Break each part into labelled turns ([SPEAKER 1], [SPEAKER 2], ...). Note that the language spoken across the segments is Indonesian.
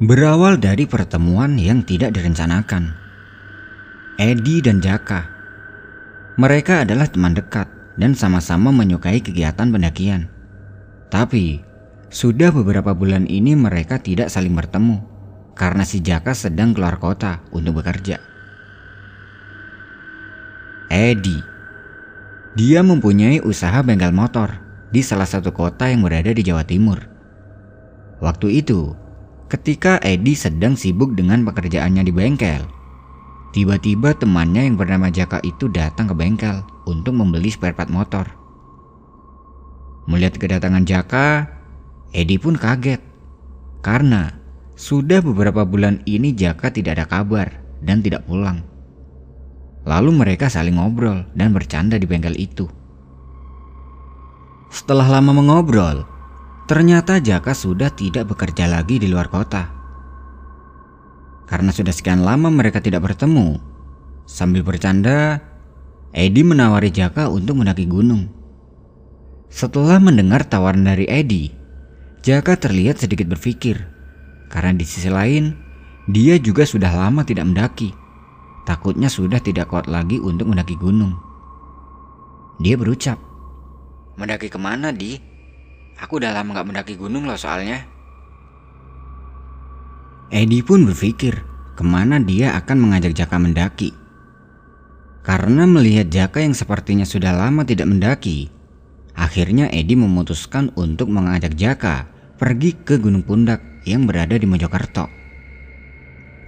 [SPEAKER 1] Berawal dari pertemuan yang tidak direncanakan. Edi dan Jaka. Mereka adalah teman dekat dan sama-sama menyukai kegiatan pendakian. Tapi, sudah beberapa bulan ini mereka tidak saling bertemu karena si Jaka sedang keluar kota untuk bekerja. Edi. Dia mempunyai usaha bengkel motor di salah satu kota yang berada di Jawa Timur. Waktu itu, Ketika Edi sedang sibuk dengan pekerjaannya di bengkel, tiba-tiba temannya yang bernama Jaka itu datang ke bengkel untuk membeli spare part motor. Melihat kedatangan Jaka, Edi pun kaget karena sudah beberapa bulan ini Jaka tidak ada kabar dan tidak pulang. Lalu mereka saling ngobrol dan bercanda di bengkel itu. Setelah lama mengobrol, Ternyata Jaka sudah tidak bekerja lagi di luar kota. Karena sudah sekian lama mereka tidak bertemu, sambil bercanda, Edi menawari Jaka untuk mendaki gunung. Setelah mendengar tawaran dari Edi, Jaka terlihat sedikit berpikir, karena di sisi lain, dia juga sudah lama tidak mendaki. Takutnya sudah tidak kuat lagi untuk mendaki gunung. Dia berucap, Mendaki ke mana, Di? Aku udah lama gak mendaki gunung loh soalnya. Edi pun berpikir ke mana dia akan mengajak Jaka mendaki. Karena melihat Jaka yang sepertinya sudah lama tidak mendaki, akhirnya Edi memutuskan untuk mengajak Jaka pergi ke Gunung Pundak yang berada di Mojokerto.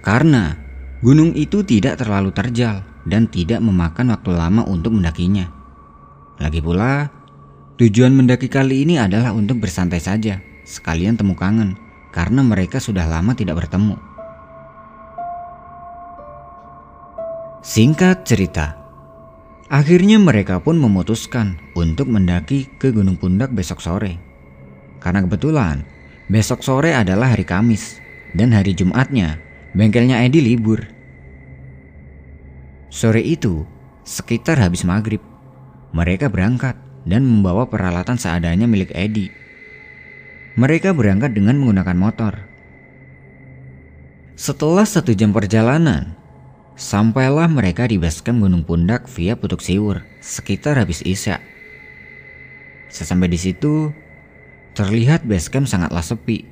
[SPEAKER 1] Karena gunung itu tidak terlalu terjal dan tidak memakan waktu lama untuk mendakinya. Lagi pula, Tujuan mendaki kali ini adalah untuk bersantai saja, sekalian temu kangen, karena mereka sudah lama tidak bertemu. Singkat cerita, akhirnya mereka pun memutuskan untuk mendaki ke Gunung Pundak besok sore. Karena kebetulan, besok sore adalah hari Kamis, dan hari Jumatnya, bengkelnya Edi libur. Sore itu, sekitar habis maghrib, mereka berangkat dan membawa peralatan seadanya milik Edi. Mereka berangkat dengan menggunakan motor. Setelah satu jam perjalanan, sampailah mereka di basecamp Gunung Pundak via Putuk Siwur sekitar habis isya. Sesampai di situ, terlihat basecamp sangatlah sepi.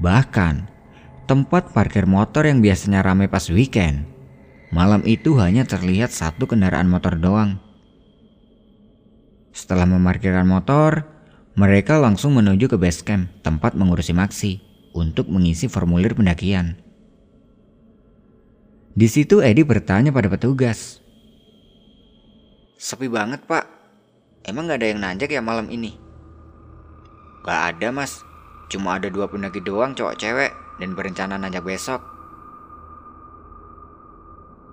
[SPEAKER 1] Bahkan, tempat parkir motor yang biasanya ramai pas weekend, malam itu hanya terlihat satu kendaraan motor doang setelah memarkirkan motor, mereka langsung menuju ke base camp tempat mengurusi Maxi untuk mengisi formulir pendakian. Di situ Edi bertanya pada petugas. Sepi banget pak, emang gak ada yang nanjak ya malam ini? Gak ada mas, cuma ada dua pendaki doang cowok cewek dan berencana nanjak besok.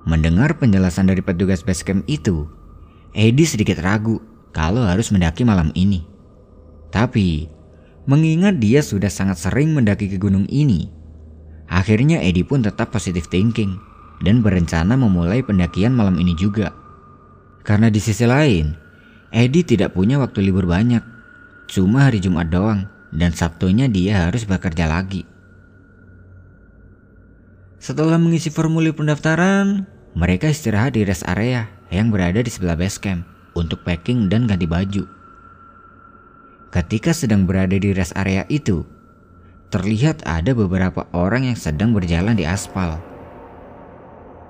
[SPEAKER 1] Mendengar penjelasan dari petugas basecamp itu, Edi sedikit ragu kalau harus mendaki malam ini. Tapi, mengingat dia sudah sangat sering mendaki ke gunung ini, akhirnya Edi pun tetap positive thinking dan berencana memulai pendakian malam ini juga. Karena di sisi lain, Edi tidak punya waktu libur banyak, cuma hari Jumat doang dan Sabtunya dia harus bekerja lagi. Setelah mengisi formulir pendaftaran, mereka istirahat di rest area yang berada di sebelah base camp untuk packing dan ganti baju. Ketika sedang berada di rest area itu, terlihat ada beberapa orang yang sedang berjalan di aspal.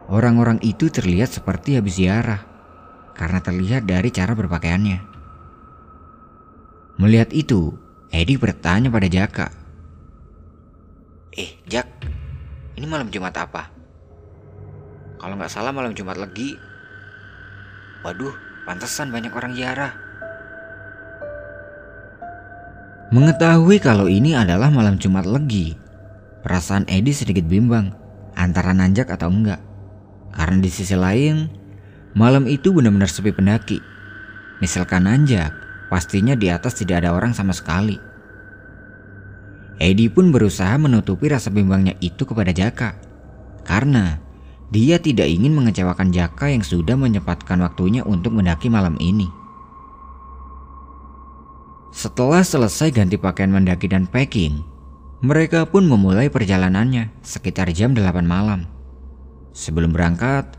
[SPEAKER 1] Orang-orang itu terlihat seperti habis ziarah karena terlihat dari cara berpakaiannya. Melihat itu, Edi bertanya pada Jaka. Eh, Jak, ini malam Jumat apa? Kalau nggak salah malam Jumat lagi. Waduh, Pantesan banyak orang ziarah. Mengetahui kalau ini adalah malam Jumat Legi, perasaan Edi sedikit bimbang antara nanjak atau enggak. Karena di sisi lain, malam itu benar-benar sepi pendaki. Misalkan nanjak, pastinya di atas tidak ada orang sama sekali. Edi pun berusaha menutupi rasa bimbangnya itu kepada Jaka. Karena dia tidak ingin mengecewakan Jaka yang sudah menyempatkan waktunya untuk mendaki malam ini. Setelah selesai ganti pakaian mendaki dan packing, Mereka pun memulai perjalanannya sekitar jam 8 malam. Sebelum berangkat,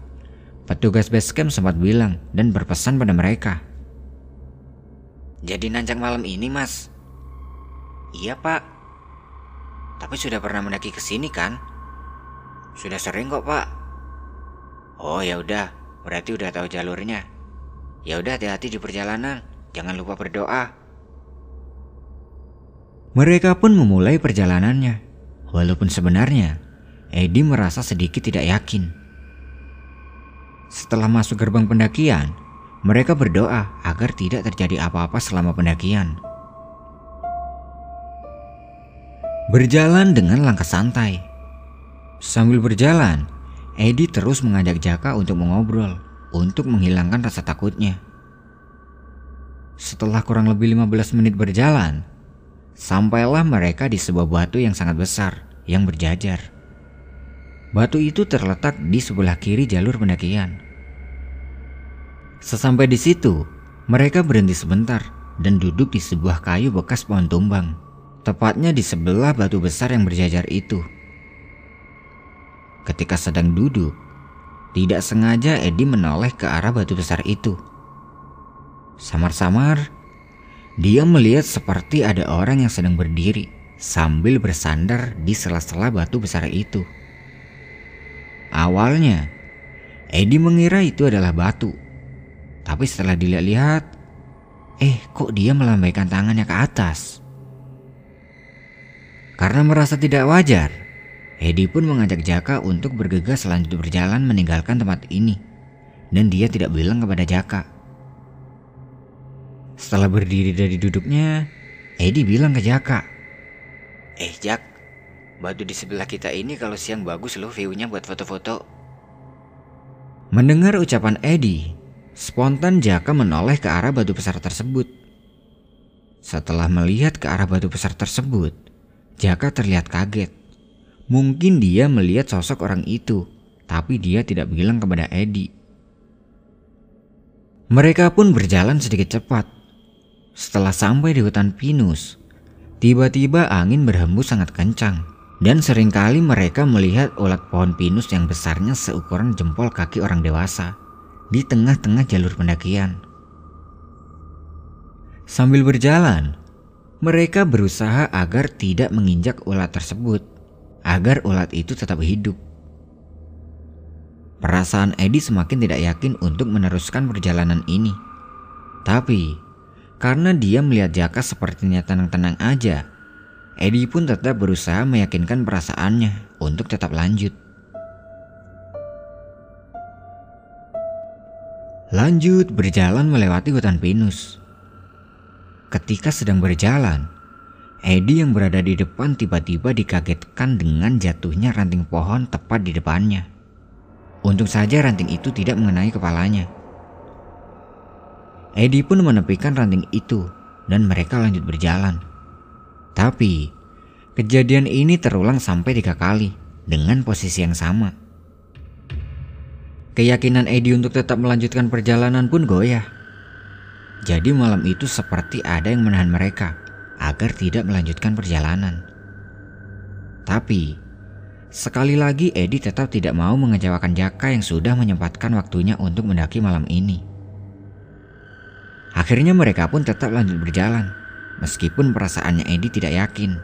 [SPEAKER 1] petugas base camp sempat bilang dan berpesan pada mereka.
[SPEAKER 2] Jadi nancang malam ini mas? Iya pak. Tapi sudah pernah mendaki ke sini kan? Sudah sering kok pak. Oh ya udah, berarti udah tahu jalurnya. Ya udah hati-hati di perjalanan, jangan lupa berdoa.
[SPEAKER 1] Mereka pun memulai perjalanannya, walaupun sebenarnya Edi merasa sedikit tidak yakin. Setelah masuk gerbang pendakian, mereka berdoa agar tidak terjadi apa-apa selama pendakian. Berjalan dengan langkah santai. Sambil berjalan, Edi terus mengajak Jaka untuk mengobrol untuk menghilangkan rasa takutnya. Setelah kurang lebih 15 menit berjalan, Sampailah mereka di sebuah batu yang sangat besar yang berjajar. Batu itu terletak di sebelah kiri jalur pendakian. Sesampai di situ, mereka berhenti sebentar dan duduk di sebuah kayu bekas pohon tumbang, tepatnya di sebelah batu besar yang berjajar itu. Ketika sedang duduk, tidak sengaja Edi menoleh ke arah batu besar itu. Samar-samar, dia melihat seperti ada orang yang sedang berdiri sambil bersandar di sela-sela batu besar itu. Awalnya, Edi mengira itu adalah batu. Tapi setelah dilihat-lihat, eh kok dia melambaikan tangannya ke atas? Karena merasa tidak wajar, Edi pun mengajak Jaka untuk bergegas lanjut berjalan meninggalkan tempat ini. Dan dia tidak bilang kepada Jaka setelah berdiri dari duduknya, Edi bilang ke Jaka.
[SPEAKER 2] Eh Jak, batu di sebelah kita ini kalau siang bagus loh view-nya buat foto-foto.
[SPEAKER 1] Mendengar ucapan Edi, spontan Jaka menoleh ke arah batu besar tersebut. Setelah melihat ke arah batu besar tersebut, Jaka terlihat kaget. Mungkin dia melihat sosok orang itu, tapi dia tidak bilang kepada Edi. Mereka pun berjalan sedikit cepat setelah sampai di hutan pinus, tiba-tiba angin berhembus sangat kencang dan sering kali mereka melihat ulat pohon pinus yang besarnya seukuran jempol kaki orang dewasa di tengah-tengah jalur pendakian. Sambil berjalan, mereka berusaha agar tidak menginjak ulat tersebut, agar ulat itu tetap hidup. Perasaan Edi semakin tidak yakin untuk meneruskan perjalanan ini. Tapi karena dia melihat Jaka sepertinya tenang-tenang aja, Edi pun tetap berusaha meyakinkan perasaannya untuk tetap lanjut. Lanjut berjalan melewati hutan pinus. Ketika sedang berjalan, Edi yang berada di depan tiba-tiba dikagetkan dengan jatuhnya ranting pohon tepat di depannya. Untung saja ranting itu tidak mengenai kepalanya. Edi pun menepikan ranting itu dan mereka lanjut berjalan. Tapi, kejadian ini terulang sampai tiga kali dengan posisi yang sama. Keyakinan Edi untuk tetap melanjutkan perjalanan pun goyah. Jadi malam itu seperti ada yang menahan mereka agar tidak melanjutkan perjalanan. Tapi, sekali lagi Edi tetap tidak mau mengecewakan Jaka yang sudah menyempatkan waktunya untuk mendaki malam ini. Akhirnya mereka pun tetap lanjut berjalan, meskipun perasaannya Edi tidak yakin.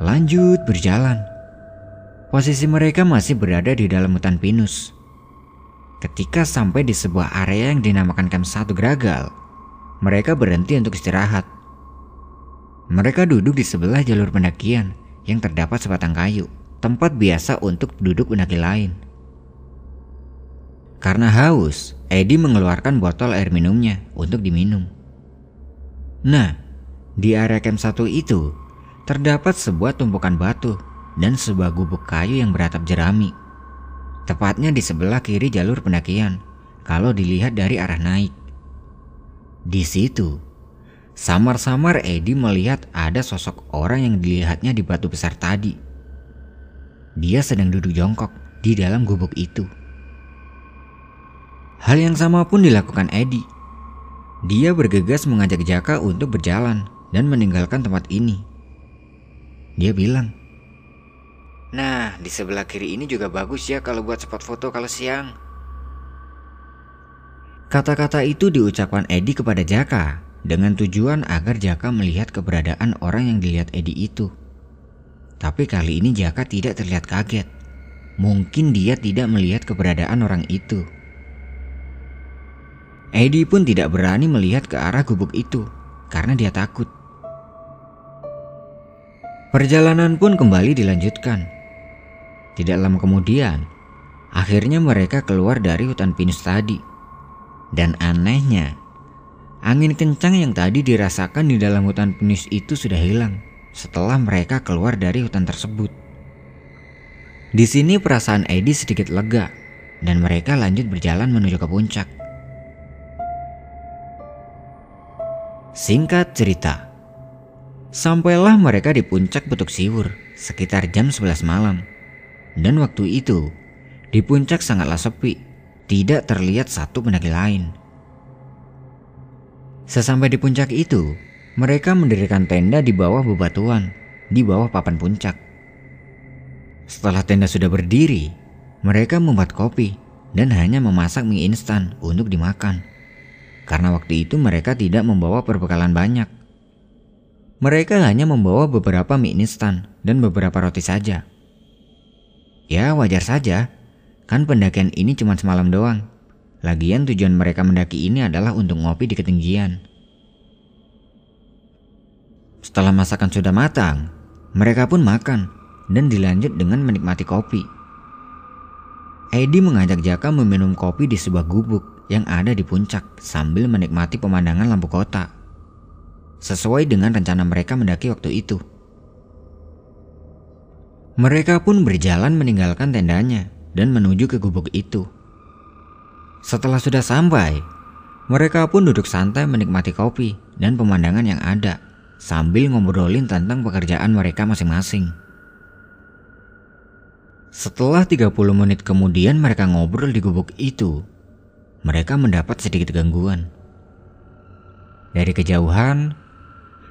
[SPEAKER 1] Lanjut berjalan. Posisi mereka masih berada di dalam hutan pinus. Ketika sampai di sebuah area yang dinamakan Camp Satu Gragal, mereka berhenti untuk istirahat. Mereka duduk di sebelah jalur pendakian yang terdapat sebatang kayu, tempat biasa untuk duduk pendaki lain. Karena haus, Edi mengeluarkan botol air minumnya untuk diminum. Nah, di area camp satu itu terdapat sebuah tumpukan batu dan sebuah gubuk kayu yang beratap jerami. Tepatnya di sebelah kiri jalur pendakian kalau dilihat dari arah naik. Di situ, samar-samar Edi melihat ada sosok orang yang dilihatnya di batu besar tadi. Dia sedang duduk jongkok di dalam gubuk itu. Hal yang sama pun dilakukan Edi. Dia bergegas mengajak Jaka untuk berjalan dan meninggalkan tempat ini. Dia bilang,
[SPEAKER 2] Nah, di sebelah kiri ini juga bagus ya kalau buat spot foto kalau siang.
[SPEAKER 1] Kata-kata itu diucapkan Edi kepada Jaka dengan tujuan agar Jaka melihat keberadaan orang yang dilihat Edi itu. Tapi kali ini Jaka tidak terlihat kaget. Mungkin dia tidak melihat keberadaan orang itu. Edi pun tidak berani melihat ke arah gubuk itu karena dia takut. Perjalanan pun kembali dilanjutkan. Tidak lama kemudian, akhirnya mereka keluar dari hutan pinus tadi. Dan anehnya, angin kencang yang tadi dirasakan di dalam hutan pinus itu sudah hilang setelah mereka keluar dari hutan tersebut. Di sini perasaan Edi sedikit lega dan mereka lanjut berjalan menuju ke puncak. Singkat cerita, sampailah mereka di puncak Betuk Siwur sekitar jam 11 malam. Dan waktu itu, di puncak sangatlah sepi, tidak terlihat satu pendaki lain. Sesampai di puncak itu, mereka mendirikan tenda di bawah bebatuan, di bawah papan puncak. Setelah tenda sudah berdiri, mereka membuat kopi dan hanya memasak mie instan untuk dimakan karena waktu itu mereka tidak membawa perbekalan banyak. Mereka hanya membawa beberapa mie instan dan beberapa roti saja. Ya wajar saja, kan pendakian ini cuma semalam doang. Lagian tujuan mereka mendaki ini adalah untuk ngopi di ketinggian. Setelah masakan sudah matang, mereka pun makan dan dilanjut dengan menikmati kopi. Edi mengajak Jaka meminum kopi di sebuah gubuk yang ada di puncak sambil menikmati pemandangan lampu kota. Sesuai dengan rencana mereka mendaki waktu itu. Mereka pun berjalan meninggalkan tendanya dan menuju ke gubuk itu. Setelah sudah sampai, mereka pun duduk santai menikmati kopi dan pemandangan yang ada sambil ngobrolin tentang pekerjaan mereka masing-masing. Setelah 30 menit kemudian mereka ngobrol di gubuk itu mereka mendapat sedikit gangguan. Dari kejauhan,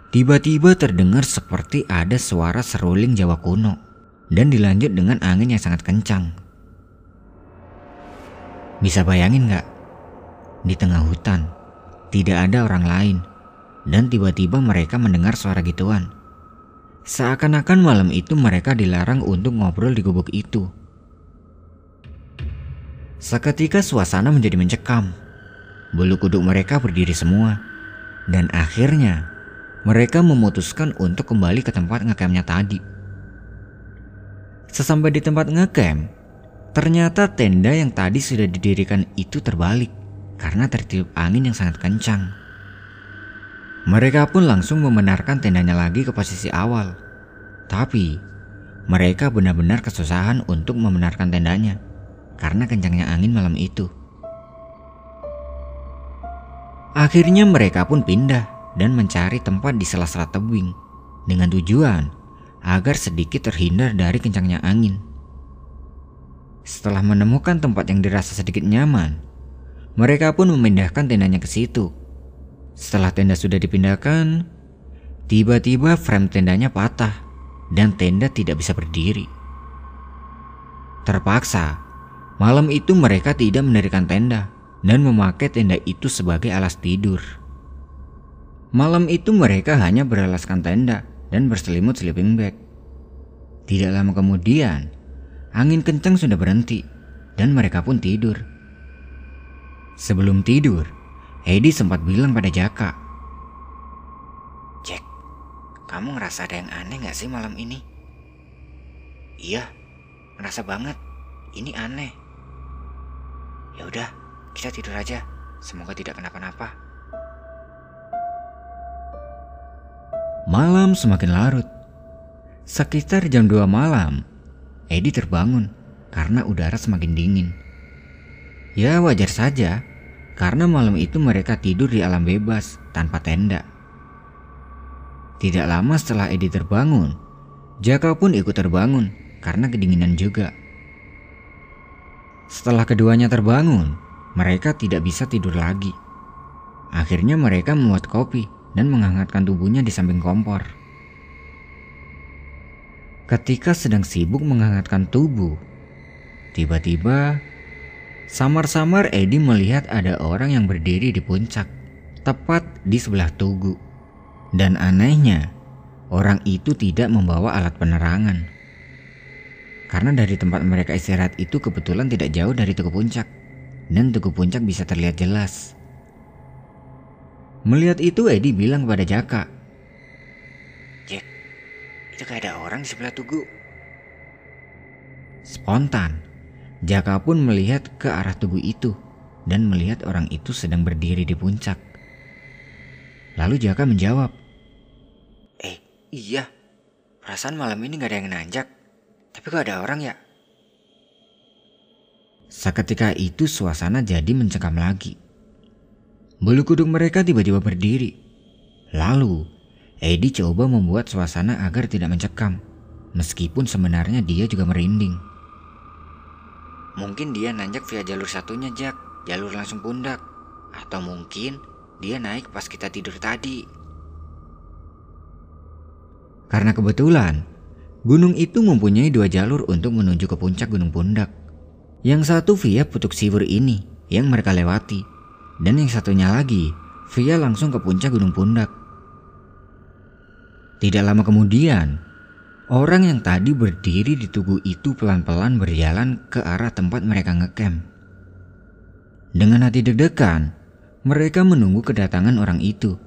[SPEAKER 1] tiba-tiba terdengar seperti ada suara seruling Jawa kuno dan dilanjut dengan angin yang sangat kencang. Bisa bayangin nggak? Di tengah hutan, tidak ada orang lain, dan tiba-tiba mereka mendengar suara gituan. Seakan-akan malam itu mereka dilarang untuk ngobrol di gubuk itu. Seketika suasana menjadi mencekam. Bulu kuduk mereka berdiri semua. Dan akhirnya mereka memutuskan untuk kembali ke tempat ngecampnya tadi. Sesampai di tempat ngecamp, ternyata tenda yang tadi sudah didirikan itu terbalik karena tertiup angin yang sangat kencang. Mereka pun langsung membenarkan tendanya lagi ke posisi awal. Tapi mereka benar-benar kesusahan untuk membenarkan tendanya karena kencangnya angin malam itu. Akhirnya mereka pun pindah dan mencari tempat di sela-sela tebing dengan tujuan agar sedikit terhindar dari kencangnya angin. Setelah menemukan tempat yang dirasa sedikit nyaman, mereka pun memindahkan tendanya ke situ. Setelah tenda sudah dipindahkan, tiba-tiba frame tendanya patah dan tenda tidak bisa berdiri. Terpaksa, Malam itu mereka tidak mendirikan tenda dan memakai tenda itu sebagai alas tidur. Malam itu mereka hanya beralaskan tenda dan berselimut sleeping bag. Tidak lama kemudian, angin kencang sudah berhenti dan mereka pun tidur. Sebelum tidur, Edi sempat bilang pada Jaka,
[SPEAKER 2] Jack, kamu ngerasa ada yang aneh gak sih malam ini? Iya, ngerasa banget. Ini aneh. Ya udah, kita tidur aja. Semoga tidak kenapa-napa.
[SPEAKER 1] Malam semakin larut. Sekitar jam 2 malam, Edi terbangun karena udara semakin dingin. Ya wajar saja, karena malam itu mereka tidur di alam bebas tanpa tenda. Tidak lama setelah Edi terbangun, Jaka pun ikut terbangun karena kedinginan juga. Setelah keduanya terbangun, mereka tidak bisa tidur lagi. Akhirnya mereka membuat kopi dan menghangatkan tubuhnya di samping kompor. Ketika sedang sibuk menghangatkan tubuh, tiba-tiba samar-samar Edi melihat ada orang yang berdiri di puncak, tepat di sebelah tugu. Dan anehnya, orang itu tidak membawa alat penerangan. Karena dari tempat mereka istirahat itu kebetulan tidak jauh dari tugu puncak, dan tugu puncak bisa terlihat jelas. Melihat itu Edi bilang kepada Jaka,
[SPEAKER 2] itu kayak ada orang di sebelah tugu.
[SPEAKER 1] Spontan, Jaka pun melihat ke arah tugu itu dan melihat orang itu sedang berdiri di puncak. Lalu Jaka menjawab,
[SPEAKER 2] Eh, iya. Perasaan malam ini gak ada yang nanjak. Tapi kok ada orang ya?
[SPEAKER 1] Seketika itu suasana jadi mencekam lagi. Bulu kuduk mereka tiba-tiba berdiri. Lalu, Edi coba membuat suasana agar tidak mencekam. Meskipun sebenarnya dia juga merinding.
[SPEAKER 2] Mungkin dia nanjak via jalur satunya, Jack. Jalur langsung pundak. Atau mungkin dia naik pas kita tidur tadi.
[SPEAKER 1] Karena kebetulan, gunung itu mempunyai dua jalur untuk menuju ke puncak Gunung Pundak. Yang satu via Putuk Siwur ini yang mereka lewati, dan yang satunya lagi via langsung ke puncak Gunung Pundak. Tidak lama kemudian, orang yang tadi berdiri di tugu itu pelan-pelan berjalan ke arah tempat mereka ngecamp. Dengan hati deg-degan, mereka menunggu kedatangan orang itu,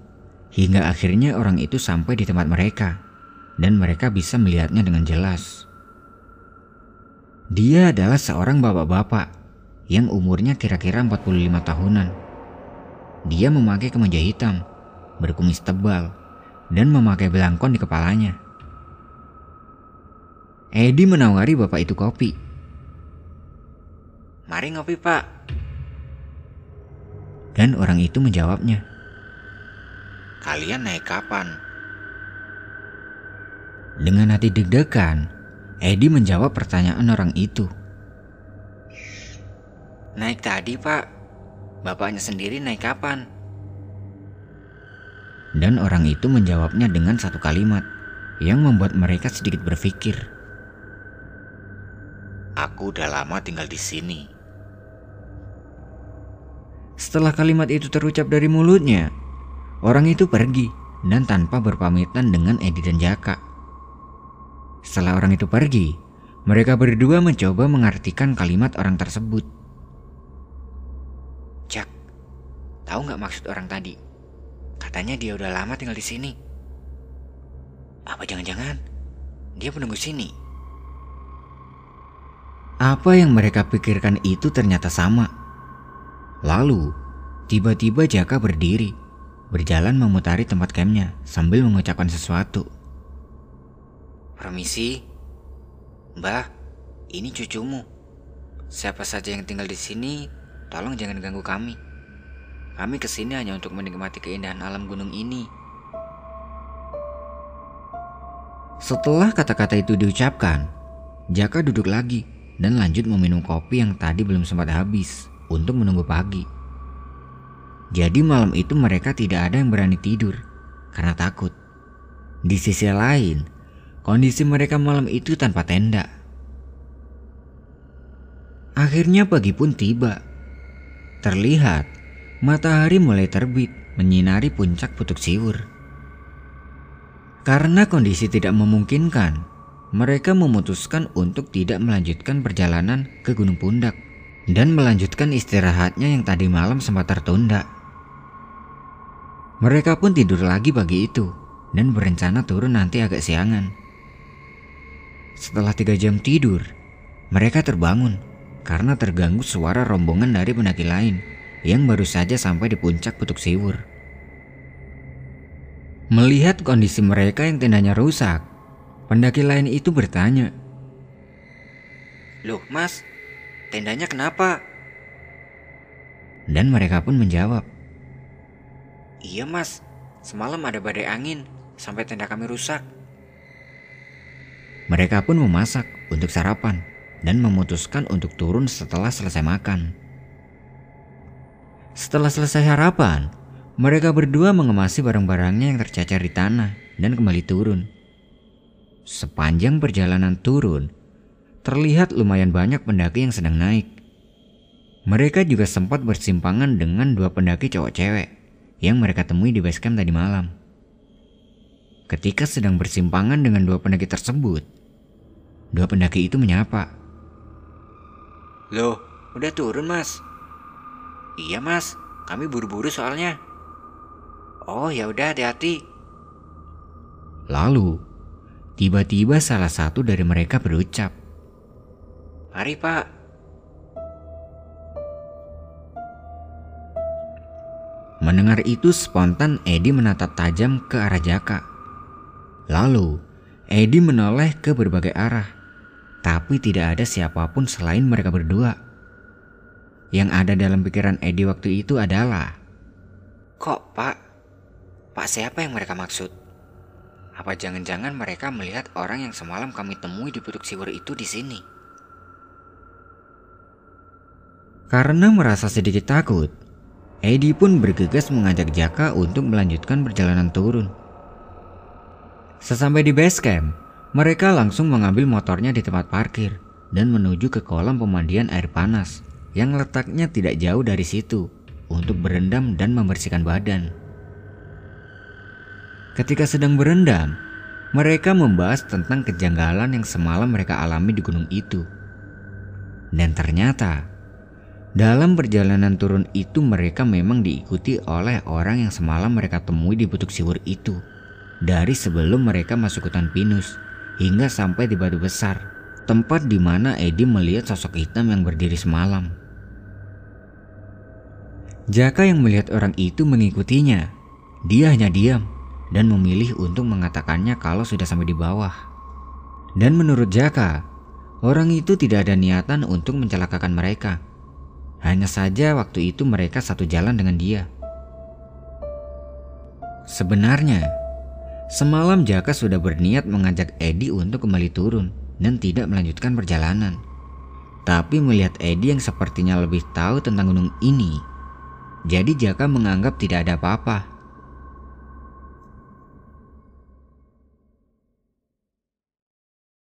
[SPEAKER 1] hingga akhirnya orang itu sampai di tempat mereka dan mereka bisa melihatnya dengan jelas. Dia adalah seorang bapak-bapak yang umurnya kira-kira 45 tahunan. Dia memakai kemeja hitam, berkumis tebal, dan memakai belangkon di kepalanya. Edi menawari bapak itu kopi.
[SPEAKER 2] Mari ngopi, Pak.
[SPEAKER 1] Dan orang itu menjawabnya.
[SPEAKER 2] Kalian naik kapan?
[SPEAKER 1] Dengan hati deg-degan, Edi menjawab pertanyaan orang itu.
[SPEAKER 2] Naik tadi, Pak. Bapaknya sendiri naik kapan?
[SPEAKER 1] Dan orang itu menjawabnya dengan satu kalimat yang membuat mereka sedikit berpikir.
[SPEAKER 2] Aku udah lama tinggal di sini.
[SPEAKER 1] Setelah kalimat itu terucap dari mulutnya, orang itu pergi dan tanpa berpamitan dengan Edi dan Jaka. Setelah orang itu pergi, mereka berdua mencoba mengartikan kalimat orang tersebut.
[SPEAKER 2] Jack, tahu nggak maksud orang tadi? Katanya dia udah lama tinggal di sini. Apa jangan-jangan dia penunggu sini?
[SPEAKER 1] Apa yang mereka pikirkan itu ternyata sama. Lalu, tiba-tiba Jaka berdiri, berjalan memutari tempat campnya sambil mengucapkan sesuatu.
[SPEAKER 2] Permisi, Mbah, ini cucumu. Siapa saja yang tinggal di sini, tolong jangan ganggu kami. Kami ke sini hanya untuk menikmati keindahan alam gunung ini.
[SPEAKER 1] Setelah kata-kata itu diucapkan, Jaka duduk lagi dan lanjut meminum kopi yang tadi belum sempat habis untuk menunggu pagi. Jadi malam itu mereka tidak ada yang berani tidur karena takut. Di sisi lain, kondisi mereka malam itu tanpa tenda. Akhirnya pagi pun tiba. Terlihat matahari mulai terbit menyinari puncak Putuk Siwur. Karena kondisi tidak memungkinkan, mereka memutuskan untuk tidak melanjutkan perjalanan ke Gunung Pundak dan melanjutkan istirahatnya yang tadi malam sempat tertunda. Mereka pun tidur lagi pagi itu dan berencana turun nanti agak siangan. Setelah tiga jam tidur, mereka terbangun karena terganggu suara rombongan dari pendaki lain yang baru saja sampai di puncak Putuk Siwur. Melihat kondisi mereka yang tendanya rusak, pendaki lain itu bertanya,
[SPEAKER 2] Loh mas, tendanya kenapa?
[SPEAKER 1] Dan mereka pun menjawab,
[SPEAKER 2] Iya mas, semalam ada badai angin sampai tenda kami rusak.
[SPEAKER 1] Mereka pun memasak untuk sarapan dan memutuskan untuk turun setelah selesai makan. Setelah selesai sarapan, Mereka berdua mengemasi barang-barangnya yang tercacar di tanah dan kembali turun. Sepanjang perjalanan turun, terlihat lumayan banyak pendaki yang sedang naik. Mereka juga sempat bersimpangan dengan dua pendaki cowok cewek yang mereka temui di base camp tadi malam. Ketika sedang bersimpangan dengan dua pendaki tersebut, dua pendaki itu menyapa.
[SPEAKER 2] Loh, udah turun mas? Iya mas, kami buru-buru soalnya. Oh ya udah hati-hati.
[SPEAKER 1] Lalu, tiba-tiba salah satu dari mereka berucap,
[SPEAKER 2] Mari pak.
[SPEAKER 1] Mendengar itu spontan Edi menatap tajam ke arah Jaka. Lalu, Edi menoleh ke berbagai arah, tapi tidak ada siapa pun selain mereka berdua. Yang ada dalam pikiran Edi waktu itu adalah,
[SPEAKER 2] Kok pak? Pak siapa yang mereka maksud? Apa jangan-jangan mereka melihat orang yang semalam kami temui di Putuk Siwur itu di sini?
[SPEAKER 1] Karena merasa sedikit takut, Edi pun bergegas mengajak Jaka untuk melanjutkan perjalanan turun. Sesampai di base camp, mereka langsung mengambil motornya di tempat parkir dan menuju ke kolam pemandian air panas yang letaknya tidak jauh dari situ untuk berendam dan membersihkan badan. Ketika sedang berendam, mereka membahas tentang kejanggalan yang semalam mereka alami di gunung itu. Dan ternyata, dalam perjalanan turun itu mereka memang diikuti oleh orang yang semalam mereka temui di Butuk Siwur itu. Dari sebelum mereka masuk hutan pinus hingga sampai di batu besar, tempat di mana Edi melihat sosok hitam yang berdiri semalam. Jaka yang melihat orang itu mengikutinya. Dia hanya diam dan memilih untuk mengatakannya kalau sudah sampai di bawah. Dan menurut Jaka, orang itu tidak ada niatan untuk mencelakakan mereka. Hanya saja waktu itu mereka satu jalan dengan dia. Sebenarnya, semalam Jaka sudah berniat mengajak Edi untuk kembali turun dan tidak melanjutkan perjalanan. Tapi melihat Edi yang sepertinya lebih tahu tentang gunung ini, jadi Jaka menganggap tidak ada apa-apa